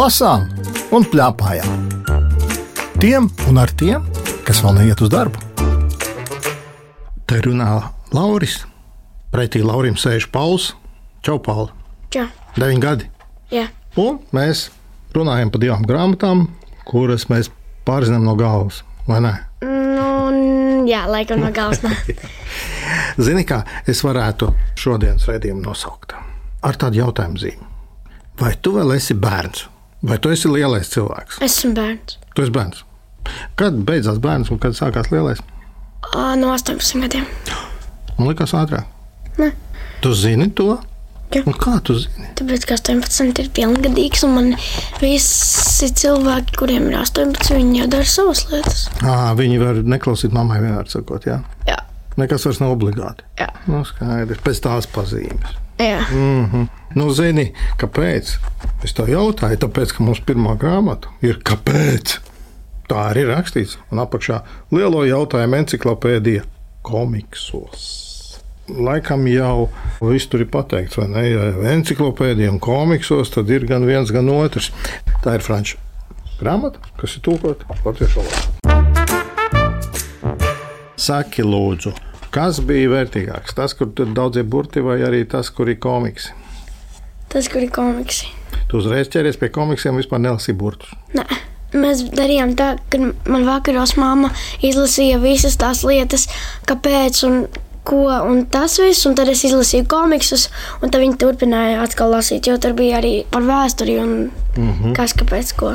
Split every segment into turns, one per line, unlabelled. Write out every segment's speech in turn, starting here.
lasām un plēpājām. Tiem un ar tiem, kas vēl neiet uz darbu. Te runā Lauris. Pretī Laurim sēž Pauls. Čau, Pauli!
Čau.
Deviņi gadi.
Jā.
Un mēs runājam par divām grāmatām, kuras mēs pārzinām no galvas. Vai ne?
Nu, jā, laikam no galvas.
Zini, kā es varētu šodienas raidījumu nosaukt? Ar tādu jautājumu zīmi. Vai tu vēl esi bērns? Vai tu esi lielais cilvēks?
Esmu bērns.
Tu esi bērns. Kad beidzās bērns un kad sākās lielais?
Ā, No 18 gadiem.
Man liekas, ātrāk.
Ne.
Tu zini to? Un kā tu zini?
Tāpēc, ka 18 ir pilngadīgs, un man visi cilvēki, kuriem ir 18, viņi jau dara savas lietas.
À, viņi var neklausīt mammai vienmēr sakot, jā.
Jā.
Nekas vairs nav obligāti.
Jā.
Nu, skaidrs, pēc tās pazīmes.
Jā.
Mm -hmm. Nu, zini, kāpēc? Es tā jautāju, tāpēc, ka mums pirmā grāmata ir kāpēc. Tā arī ir rakstīts. Un apakšā lielo jautājumu encyklopēdija komiksos. Laikam jau viss tur ir pateikts, vai ne? Ja encyklopēdija un komiksos, tad ir gan viens, gan otrs. Tā ir franču grāmata, kas ir tūkota latviešu valodā. Saki, lūdzu, kas bija vērtīgāks? Tas, kur ir daudzie burti, vai arī tas, kur ir komiksi?
Tas, kur ir komiksi.
Tu uzreiz ķeries pie komiksiem, vispār nelasīji burtus.
Nē. Mēs darījām tā, ka man vakaros mamma izlasīja visas tās lietas, kāpēc un ko un tas viss, un tad es izlasīju komiksus, un tad viņi turpināja atkal lasīt, jo tur bija arī par vēsturi un mm -hmm. kas kāpēc ko.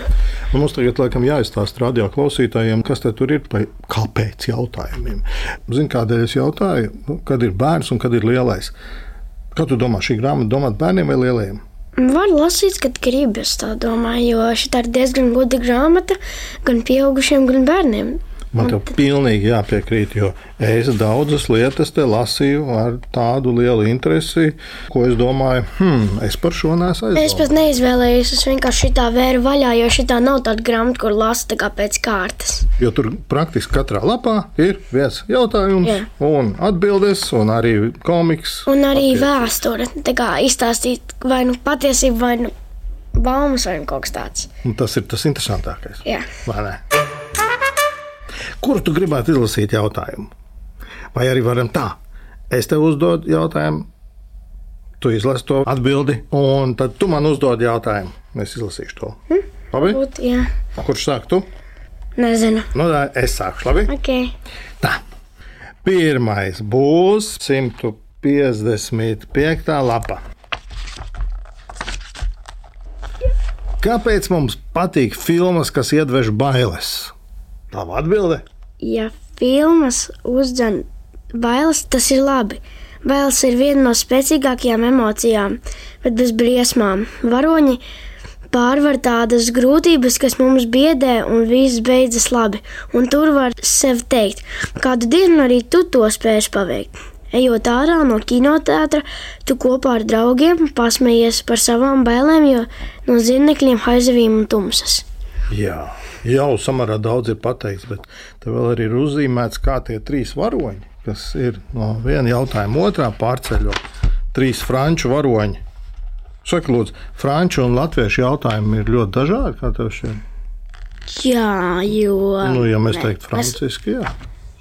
Un mums tagad, laikam, jāizstāsta radio klausītājiem, kas tur ir pa kāpēc jautājumiem. Zini, kādēļ es jautāju, nu, kad ir bērns un kad ir lielais? Kā tu domā, šī grāmata domāt bērniem vai lielajiem?
Var lasīt, kad grib, es tā domāju, jo šī ir diezgan gudra grāmata gan pieaugušiem, gan bērniem.
Man tev pilnīgi jāpiekrīt, jo es daudzas lietas te lasīju ar tādu lielu interesi, ko es domāju, hmm, es par šo nesu
Es pat
aizdomājis.
neizvēlējos, es vienkārši tā vēru vaļā, jo šī nav tāda grāmata, kur lasa tā kā pēc kārtas.
Jo tur praktiski katrā lapā ir viens jautājums,
Jā.
un atbildes, un arī komiks.
Un arī
Patiesi.
vēsture, tā kā izstāstīt vai nu patiesību, vai nu baumas, vai nu kaut kas tāds.
Un tas ir tas interesantākais.
Jā.
Vai ne? Kuru tu gribētu izlasīt jautājumu? Vai arī varam tā? Es tev uzdodu jautājumu, tu izlasi to atbildi, un tad tu man uzdod jautājumu. Es izlasīšu to. Hm? Labi?
Būt,
Kurš sāk tu?
nezinu.
Nu, tā, es sākšu. Labi?
Okay.
Tā. Pirmais būs 155. lapa. Kāpēc mums patīk filmas, kas iedvež bailes? Ir atbilde.
Ja filmas uzdzen bailes, tas ir labi. Bailes ir viena no spēcīgākajām emocijām, bet bez briesmām. Varoņi pārvar tādas grūtības, kas mums biedē, un viss beidzas labi. Un tur var sev teikt, kādu dienu arī tu to spēsi paveikt. Ejot ārā no kinoteātra, tu kopā ar draugiem pasmējies par savām bailēm, jo no zinekļiem, haizivīm un tumsas.
Jā, jau samērā daudz ir pateikts, bet te vēl arī ir uzzīmēts, kā tie trīs varoņi, kas ir no viena jautājuma otrā pārceļot. Trīs franču varoņi. Saka, lūdzu, franču un latviešu jautājumi ir ļoti dažādi. Kā tev šķiet?
Jā, jo.
Nu, ja mēs teiktu franciski, jā.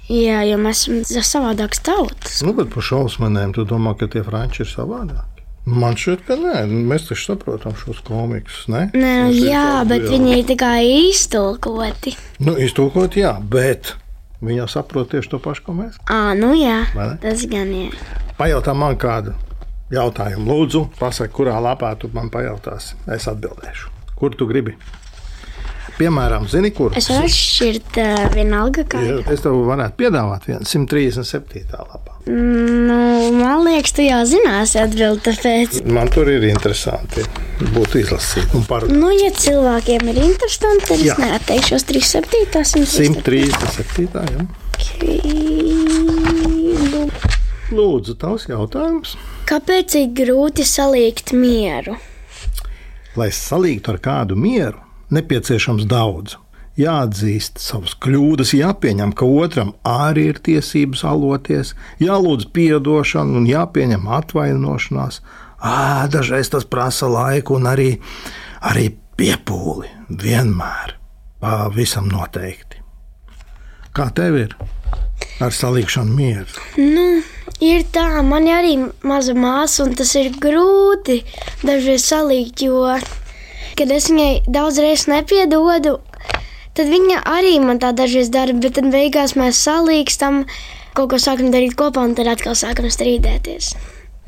Jā, jo mēs esam savādākas tautas.
Nu, bet par šausmēm tu domā, ka tie franči ir savādāki. Man šķiet, ka nē, mēs taču saprotam šos komiksus. Ne?
Nē,
Mums ir
jā,
tāda
bet
liela-
viņi ir tikai iztulkoti.
Nu, iztūkot, jā, bet viņi saprot tieši to pašu, ko mēs.
Ā, nu jā, tas gan ir.
Pajautā man kādu jautājumu. Lūdzu, pasak, kurā lapā tu man pajautāsi. Es atbildēšu. Kur tu gribi? Piemēram, zini, kur?
Es varu atšķirt uh, vienalga, kā.
Ja Es tev varētu piedāvāt vienu 137. lapā.
Nu, man liekas, tu jau zināsi atbildēt, tāpēc.
Man tur ir interesanti būt izlasīt.
Nu, ja cilvēkiem ir interesanti, tad
Jā.
es neatteikšos 37.
137. Jā.
Nu,
Lūdzu, tavs jautājums.
Kāpēc ir grūti salikt mieru?
Lai salītu ar kādu mieru, nepieciešams daudz. Jāatzīst savas kļūdas, jāpieņem, ka otram arī ir tiesības aloties, jālūdz atdošana un jāpieņem atvainošanās. Ā, dažreiz tas prasa laiku un arī, arī piepūli vienmēr, pavisam noteikti. Kā tev ir ar salīkšanu mieru?
Nu, ir tā, man arī maza māsa, un tas ir grūti dažreiz salikt, jo, kad es viņai daudzreiz nepiedodu, tad viņa arī man tā dažreiz dara, bet tad beigās mēs salīkstam, kaut ko sākam darīt kopā, un tad atkal sākam strīdēties.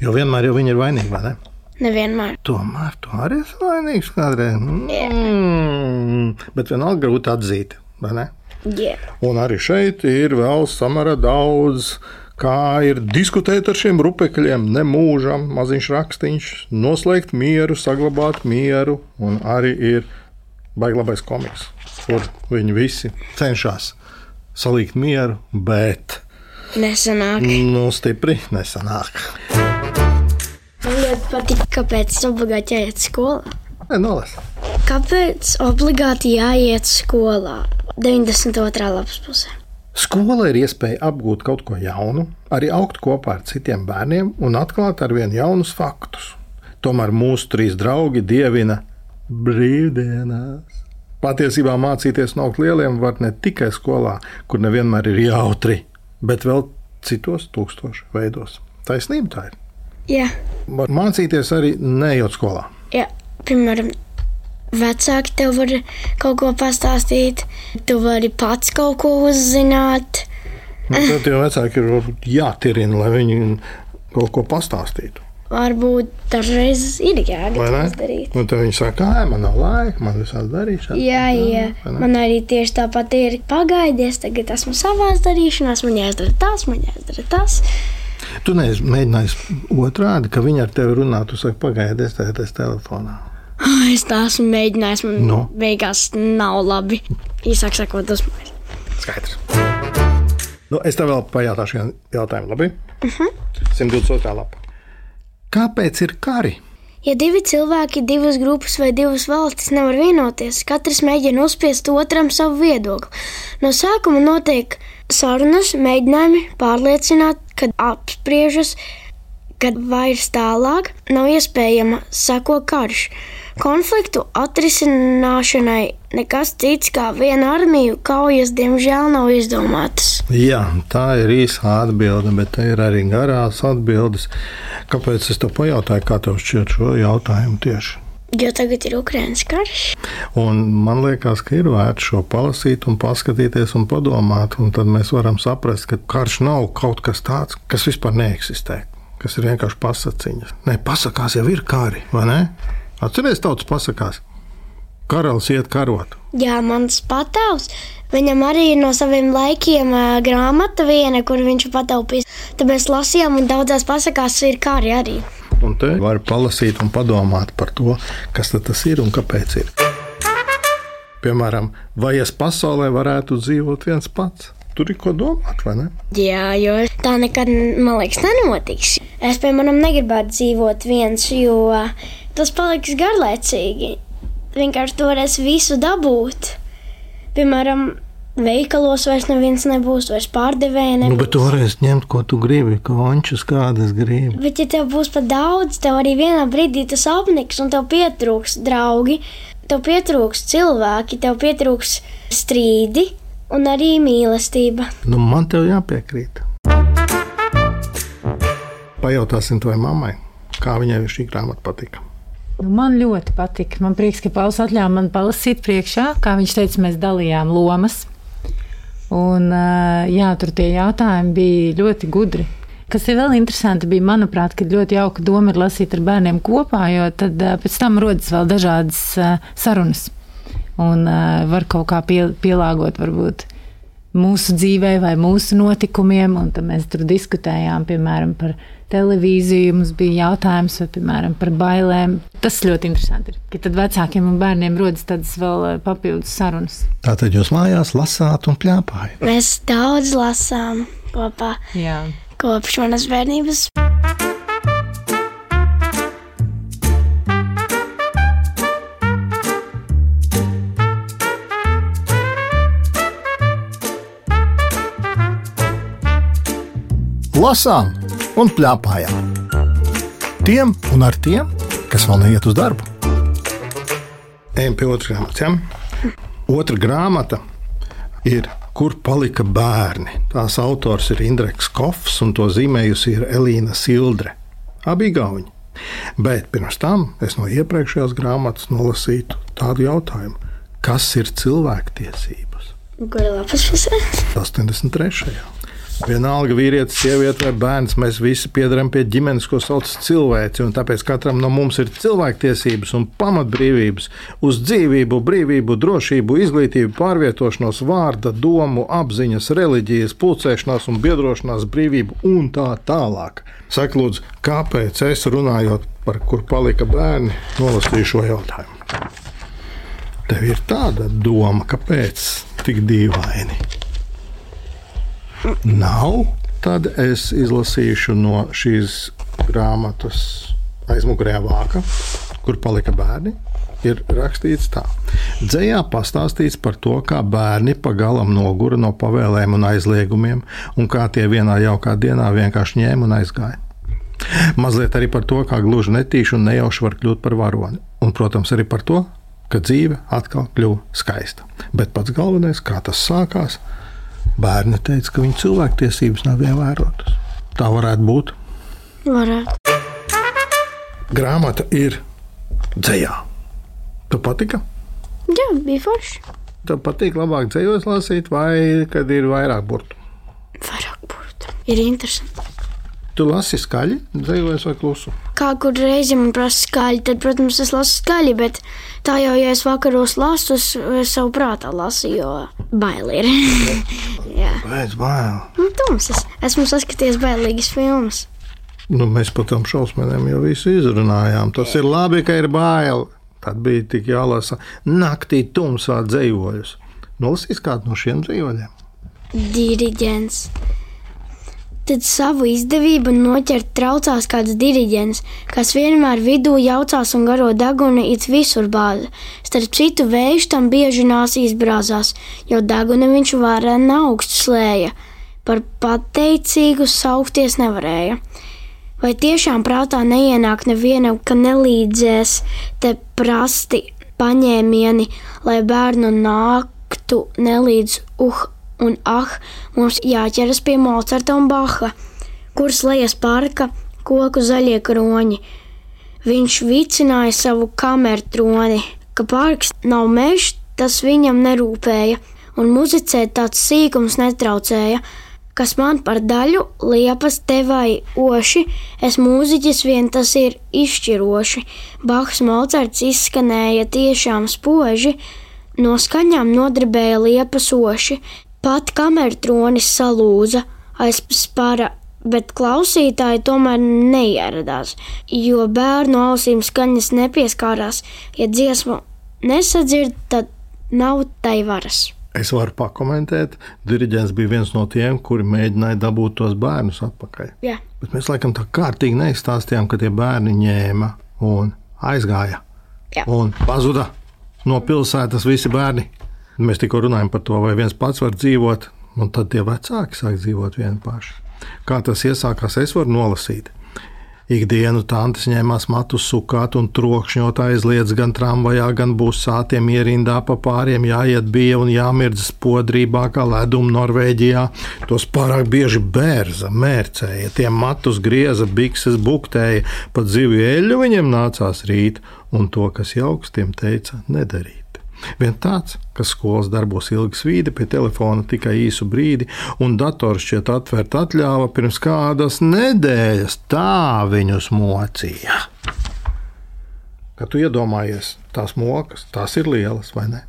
Jo vienmēr jau viņa ir vainīga, vai ne?
Nevienmēr.
Tomēr tu arī esi vainīgs kādreiz. Mm, bet vienalga grūti atzīt, vai ne?
Yeah.
Un arī šeit ir vēl samara daudz. Kā ir diskutēt ar šiem rupekļiem, ne mūžam, maziņš rakstīns, noslēgt mieru, saglabāt mieru, un arī ir baiglabais komiks, kur viņi visi cenšas salikt mieru, bet
Nesanāk.
nu, stipri nesanāk.
Man ļoti patīk, kāpēc obligāti jāiet skolā.
Nē, nolas.
Kāpēc obligāti jāiet skolā? 92. lapas pusē.
Skola ir iespēja apgūt kaut ko jaunu, arī augt kopā ar citiem bērniem un atklāt ar vien jaunus faktus. Tomēr mūsu trīs draugi dievina brīvdienās. Patiesībā mācīties no lieliem var ne tikai skolā, kur nevienmēr ir jautri, bet vēl citos tūkstošu veidos. Taisnība tā ir.
Jā,
Var mācīties arī neejot skolā.
jā. piemēram, vecāki tev var kaut ko pastāstīt, tu vari pats kaut ko uzzināt.
Nu, tad jau vecāki ir jātirina, lai viņi kaut ko pastāstītu.
Varbūt dažreiz ir
Vai ne?
jāgatavs darīt.
Un tad viņi saka, ka man nav laika, man visādi darīšana.
Jā, jā.
vai ne?
Man arī tieši tāpat ir pagaidies. Tagad esmu savā darīšanā, man jāizdara tas, man jāizdara tas.
Tu neesi mēģinājis otrādi, ka viņi ar tevi runā. Tu saki, pagaidies, tā ir telefonā.
Es tā esmu mēģinājis, man
Nu?
beigās nav labi. Īsāk sakot, dusmojas.
Skaidrs. Nu, es tev vēl pajautāšu vienu jautājumu, labi? Uh -huh. 122. lapa. Kāpēc ir kari?
Ja divi cilvēki, divas grupas vai divas valstis nevar vienoties, katrs mēģina uzspiest otram savu viedokli. No sākuma notiek sarunas, mēģinājumi pārliecināt, kad apspriežas, kad vairs tālāk nav iespējama sako karš. Konfliktu atrisināšanai nekas cits kā viena armiju kaujas, diemžēl, nav izdomātas.
Jā, tā ir īsa atbilde, bet te ir arī garās atbildes. Kāpēc es tev pajautāju, kā tev šķiet šo jautājumu tieši?
Jo tagad ir Ukraiņas karš.
Un man liekas, ka ir vērts šo palasīt, un paskatīties un padomāt. Un tad mēs varam saprast, ka karš nav kaut kas tāds, kas vispār neeksistē. Kas ir vienkārši pasakiņas. Nē, pasakās jau ir kari, vai ne? Atcerieties, tautas pasakās. Karalis iet karot.
Jā, mans patēvs. Viņam arī ir no saviem laikiem grāmata viena, kur viņš pataupīs. Tad mēs lasījām, un daudzās pasakās ir kari arī.
Un te var palasīt un padomāt par to, kas tas ir un kāpēc ir. Piemēram, vai es pasaulē varētu dzīvot viens pats? Tur ir ko domāt, vai ne?
Jā, jo tā nekad, man liekas, nenotiks. Es, piemēram, negribētu dzīvot viens, jo tas paliks garlaicīgi. Vienkārši tu varēsi visu dabūt. Piemēram, veikalos vairs neviens nebūs, vairs pārdevēja.
Nu,
nebūs.
bet tu varēsi ņemt, ko tu gribi, končus kādas gribi.
Bet, ja tev būs pat daudz, tev arī vienā brīdī tas apniks, un tev pietrūks draugi, tev pietrūks cilvēki, tev pietrūks strīdi un arī mīlestība.
Nu, man te jāpiekrīt. Pajautāsim tavai mammai, kā viņai šī grāmata patika.
Nu, man ļoti patika. Man prieks, ka Pauls atļāva man palasīt priekšā. Kā viņš teica, mēs dalījām lomas. Un, jā, tur tie jautājumi bija ļoti gudri. Kas ir vēl interesanti, bija, manuprāt, ka ļoti jauka doma ir lasīt ar bērniem kopā, jo tad pēc tam rodas vēl dažādas sarunas. Un var kaut kā pie, pielāgot, varbūt mūsu dzīvē vai mūsu notikumiem. Un tad mēs tur diskutējām, piemēram, par televīziju. Mums bija jautājums vai, piemēram, par bailēm. Tas ļoti interesanti ir. Ka tad vecākiem un bērniem rodas tādas vēl eh, papildus sarunas.
Tātad jūs mājās lasāt un plēpājat.
Mēs daudz lasām kopā
Jā.
kopš manas bērnības.
Lasām un plēpājam. Tiem un ar tiem, kas vēl neiet uz darbu. ejam pie otras grāmatas. Otra grāmata ir Kur palika bērni? Tās autors ir Indreks Kofs un to zīmējusi ir Elīna Sildre. Abi gauņi. Bet pirms tam es no iepriekšējās grāmatas nolasītu tādu jautājumu: kas ir cilvēktiesības?
Kur ir lapas pusē?
83. Vienalga, vīrietis, sieviete vai bērns, mēs visi piedarām pie ģimenes, ko sauc par cilvēci. Tāpēc katram no mums ir cilvēktiesības un pamatbrīvības uz dzīvību, brīvību, drošību, izglītību, pārvietošanos, vārda, domu, apziņas, reliģijas, pulcēšanās un biedrošanās brīvību un tā tālāk. Saka, lūdzu, kāpēc es runājot par kur palika bērni, nolasīju šo jautājumu? Tev ir tāda doma, kāpēc tik dīvaini? Nav, tad es izlasīšu no šīs grāmatas aizmugurējā vāka, kur palika bērni. Ir rakstīts tā, dzējā pastāstīts par to, kā bērni pagalam nogura no pavēlēm un aizliegumiem, un kā tie vienā jaukā dienā vienkārši ņēma un aizgāja. Mazliet arī par to, kā gluži netīši un nejauši var kļūt par varoni. Un, protams, arī par to, ka dzīve atkal kļuva skaista. Bet pats galvenais, kā tas sākās, Bērni teica, ka viņu cilvēktiesības nav ievērotas. Tā varētu būt.
Varētu.
Grāmata ir dzējā. Tev patika?
Jā, bija forši.
Tev patīk labāk dzējos lasīt, vai kad ir vairāk burtu?
Vairāk burtu. Ir interesanti.
Tu lasi skaļi, dzīvojas vai klusu?
Kā kur reizi man prasa skaļi, tad, protams, es lasu skaļi, bet tā jau, ja es vakaros lasu, es, es savu prātā lasu, jo bail ir. Jā.
Pēc bail.
Nu, tums, es esmu saskaties bailīgas filmas.
Nu, mēs par tām šausmēm jau visu izrunājām. Tas ir labi, ka ir bail. Tad bija tik jālasa naktī tumsā dzējoļus. Nolasīs kādu no šiem dzējoļiem?
Diriģents tad savu izdevību noķert traucās kāds diriģents, kas vienmēr vidū jaucās un garo deguni it visur bāza. Starp citu, vējš tam bieži nāsīs brāzās, jo deguni viņš varēja augstu slēja, par pateicīgu saukties nevarēja. Vai tiešām prātā neienāk nevienam, ka nelīdzēs te prasti paņēmieni, lai bērnu nāktu nelīdz uh un ah, mums jāķeras pie Mocarta un Baha, kuras lejas parka koku zaļie kroņi. Viņš vicināja savu kameru troni, ka parks nav mežs, tas viņam nerūpēja, un muzicēt tāds sīkums netraucēja. Kas man par daļu liepas te vai oši, es mūziķis vien tas ir izšķiroši. Bahs Mocards izskanēja tiešām spoži, no skaņām nodarbēja liepas oši, Pat kamertronis salūza aiz spara, bet klausītāji tomēr neieradās, jo bērnu ausīm skaņas nepieskārās. Ja dziesmu nesadzird, tad nav tai varas.
Es varu pakomentēt, diriģents bija viens no tiem, kuri mēģināja dabūt tos bērnus atpakaļ.
Jā.
Bet mēs laikam tā kārtīgi neizstāstījām, ka tie bērni ņēma un aizgāja.
Jā.
Un pazuda no pilsētas visi bērni. Mēs tikko runājam par to, vai viens pats var dzīvot, un tad tie vecāki sāk dzīvot vieni paši. Kā tas iesākās, es varu nolasīt. Ikdienu tantes ņēmās matus sukāt un trokšņot aizliedz gan tramvajā, gan busā, tiem ierindā pa pāriem jāiet bija un jāmirdz podrībā kā ledum Norvēģijā. Tos pārāk bieži bērza, mērcēja, tiem matus grieza, bikses buktēja, pat zivju eļļu viņiem nācās rīt, un to, kas jauks, tiem teica nedarīt. Vien tāds, ka skolas darbos ilgi svīdi pie telefona tikai īsu brīdi, un dators šķiet atvērt atļāva pirms kādas nedēļas, tā viņus mocīja. Kad tu iedomājies, tās mokas, tās ir lielas vai ne?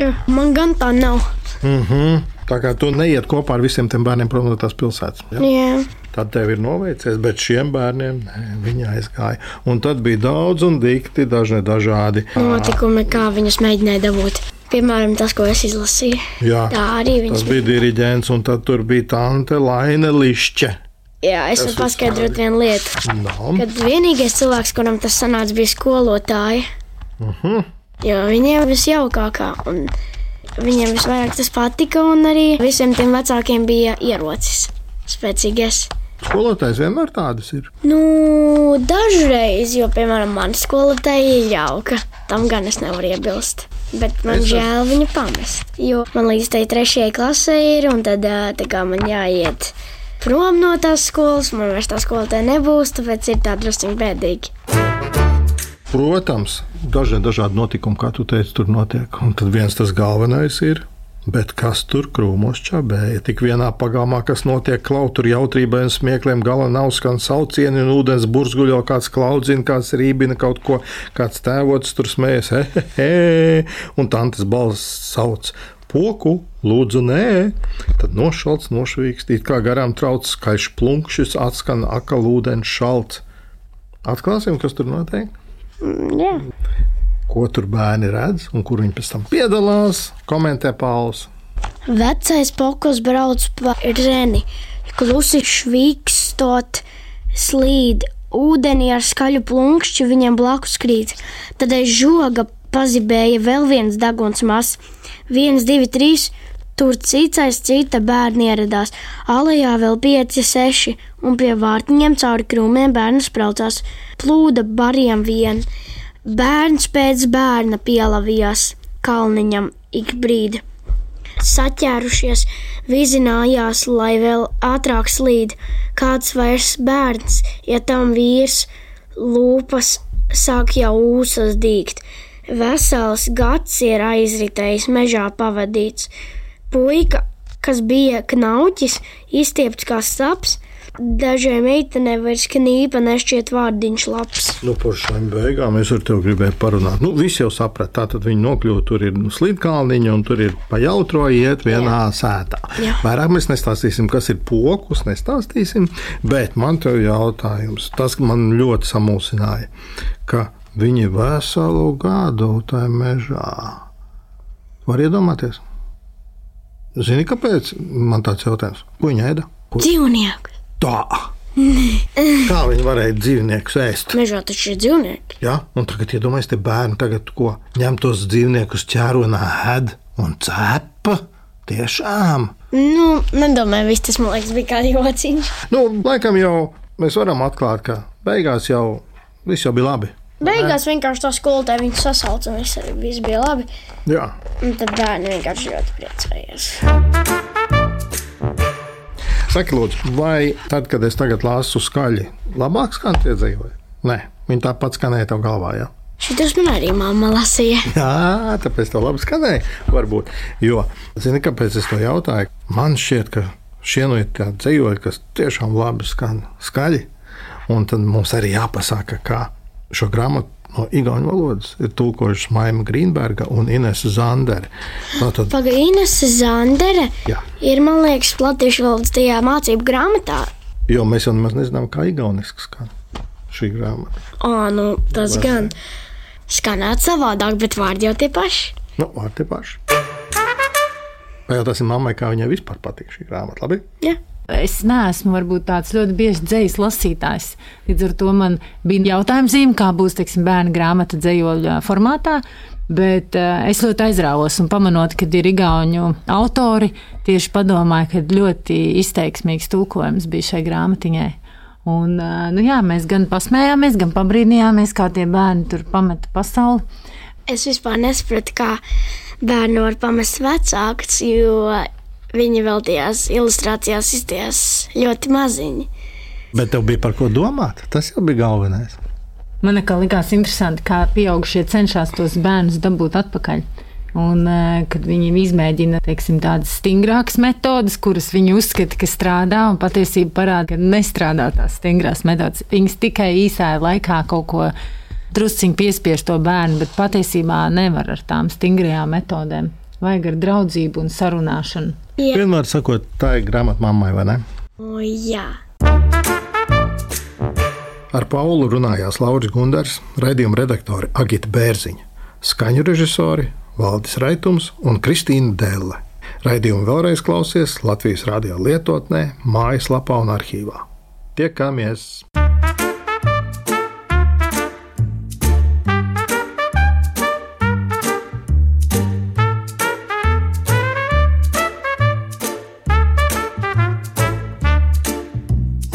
Jā, man gan tā nav.
Mm -hmm. Tā kā tu neiet kopā ar visiem tiem bērniem prom no tās pilsētas. Ja?
Jā.
Tad tev ir noveicies, bet šiem bērniem nē, viņi aizgāja. Un tad bija daudz un dikti dažni dažādi
notikumi, kā viņus mēģināja dabūt. Piemēram, tas, ko es izlasīju.
Jā,
Tā arī viņas
tas bija diriģents, un tad tur bija tante Laine Lišķe.
Jā, es varu paskaidrot vienu lietu.
No.
Kad vienīgais cilvēks, kuram tas sanāca, bija skolotāji.
Uh -huh.
Jo viņiem viss jaukākā. Un viņiem visvairāk tas patika, un arī visiem tiem vecākiem bija ierocis. Spēcīgais.
Skolotājs vienmēr tādas ir.
Nu, dažreiz, jo, piemēram, mana skolotāja ir jauka. tam gan es nevaru iebilst. Bet man
Es-
žēl viņu pamest. Jo man līdz tai trešajai klasē ir, un tad man jāiet prom no tās skolas, man vairs tā skola te nebūs, tāpēc ir tā drusku bēdīgi.
Protams, daži dažādi notikumi, kā tu teici, tur notiek. Un tad viens tas galvenais ir. Bet kas tur krūmos čabēja? Tik vienā pagalmā, kas notiek klau, tur jautrībai un smiekliem, gala nav skan saucieni un ūdens burzguļo, kāds klaudzina, kāds rībina kaut ko, kāds tēvots tur smējas, he, he, he, un tantes balss sauc. Poku, lūdzu, nē, tad nošalts, nošvīkst, it kā garām trauc skaļš plunkšs, atskan akal ūdens šalts. Atklāsim, kas tur notiek?
Jā.
ko tur bērni redz un kur viņi pēc tam piedalās, komentē Pauls.
Vecais pokus brauc pa reni, klusi švīkstot, slīd, ūdenī ar skaļu plunkšķi viņam blakus krīt. Tad aiz žoga pazibēja vēl viens deguns mazs. Viens, divi, trīs, tur cits aiz cita bērni ieradās. Alejā vēl pieci, seši, un pie vārtiņiem cauri krūmiem bērns braucās, plūda bariem vien. Bērns pēc bērna pielavījās kalniņam ik brīdi saķērušies, vizinājās, lai vēl ātrāk slīd. Kāds vairs bērns, ja tam vīrs lūpas sāk jau ūsas dīgt. Vesels gads ir aizritējis mežā pavadīts. Puika, kas bija knauķis, izstiepts kā saps, dažai meitenei vairs knīpa nešķiet vārdiņš labs.
Nu, par šīm beigām es ar tevi gribēju parunāt. Nu, visi jau saprata, tā tad viņi nokļuva. Tur ir nu, slīdkalniņa un tur ir pa jautro iet vienā Jā. sētā.
Jā.
Vairāk mēs nestāstīsim, kas ir pokus, nestāstīsim. Bet man te ir jautājums, tas man ļoti samulsināja, ka viņi veselu gadu tajā mežā. Var iedomāties? Zini, kāpēc man tāds jautājums? Ko viņi ēda? Ko?
Dzīvnieku!
Tā! Kā viņi varēja dzīvniekus ēst?
Mežā taču ir dzīvnieki.
Ja? Un tagad iedomājieties, te bērni tagad ko ņem tos dzīvniekus ķērunā, ēd un cepa. Tiešām.
Nu, nedomāju, viss tas man liekas bija kā jociņš.
Nu, laikam jau mēs varam atklāt, ka beigās jau viss jau bija labi.
Beigās vienkārši tā skolotāja viņu sasauca un viss, viss bija labi.
Jā.
Un tad bērni vienkārši ļoti priecājās.
Saki, lūdzu, vai tad, kad es tagad lasu skaļi, labāk skan tie dzīvoja? Nē, viņi tāpat skanēja tev galvā. Ja?
Šitas man arī mamma lasīja.
Jā, tāpēc tā labi skanēja. Varbūt. Jo, zini, kāpēc es to jautāju? Man šķiet, ka šie no ir tādi dzīvoļi, kas tiešām labi skan skaļi. Un tad mums arī jāpasaka, kā šo grāmatu no igauņu valodas ir tulkojušas Maija Grīnberga un Inese Zandere. Tātad,
Pagainas Zandere
jā,
ir, man liekas, latviešu valodas tajā mācību grāmatā.
jo mēs jau nemaz nezinām, kā igauniski skan šī grāmata.
O, nu, tas gan skanētu savādāk, bet vārdi jau tie paši.
Nu, ar te paši. Pajautāsim mammai, kā viņai vispār patīk šī grāmata. Labi?
Jā.
Es neesmu varbūt tāds ļoti bieži dzīslis lasītājs. Līdz ar to man bija jautājums, zīme, kā būs teiksim, bērnu grāmata dzīsļu formātā. Bet uh, es ļoti aizrāvos un pamanot, ka ir igauņu autori. Tieši padomāju, ka ļoti izteiksmīgs tulkojums bija šai grāmatiņai. Un, uh, nu jā, mēs gan pasmējāmies, gan pabrīnījāmies, kā tie bērni tur pameta pasauli.
Es vispār nesapratu, kā bērni var pamest vecākus, jo viņi vēl tajās ilustrācijās izties ļoti maziņi.
Bet tev bija par ko domāt. Tas jau bija galvenais.
Man likās interesanti, kā pieaugušie cenšas tos bērnus dabūt atpakaļ. Un, eh, kad viņi izmēģina teiksim, tādas stingrākas metodes, kuras viņi uzskata, ka strādā, un patiesībā parāda, ka nestrādā tās stingrās metodes. Viņas tikai īsā laikā kaut ko drusciņi piespiež to bērnu, bet patiesībā nevar ar tām stingrajām metodēm. Vajag ar draudzību un sarunāšanu.
Jā,
Vienmēr sakot, tā ir grāmata mammai, vai ne?
o, jā.
Ar Paulu runājās Lauris Gundars, raidījuma redaktore Agita Bērziņa, skaņu režisori Valdis Raitums un Kristīna Dēlle. Raidījumu vēlreiz klausies Latvijas radio lietotnē, mājaslapā un arhīvā. Tiekamies!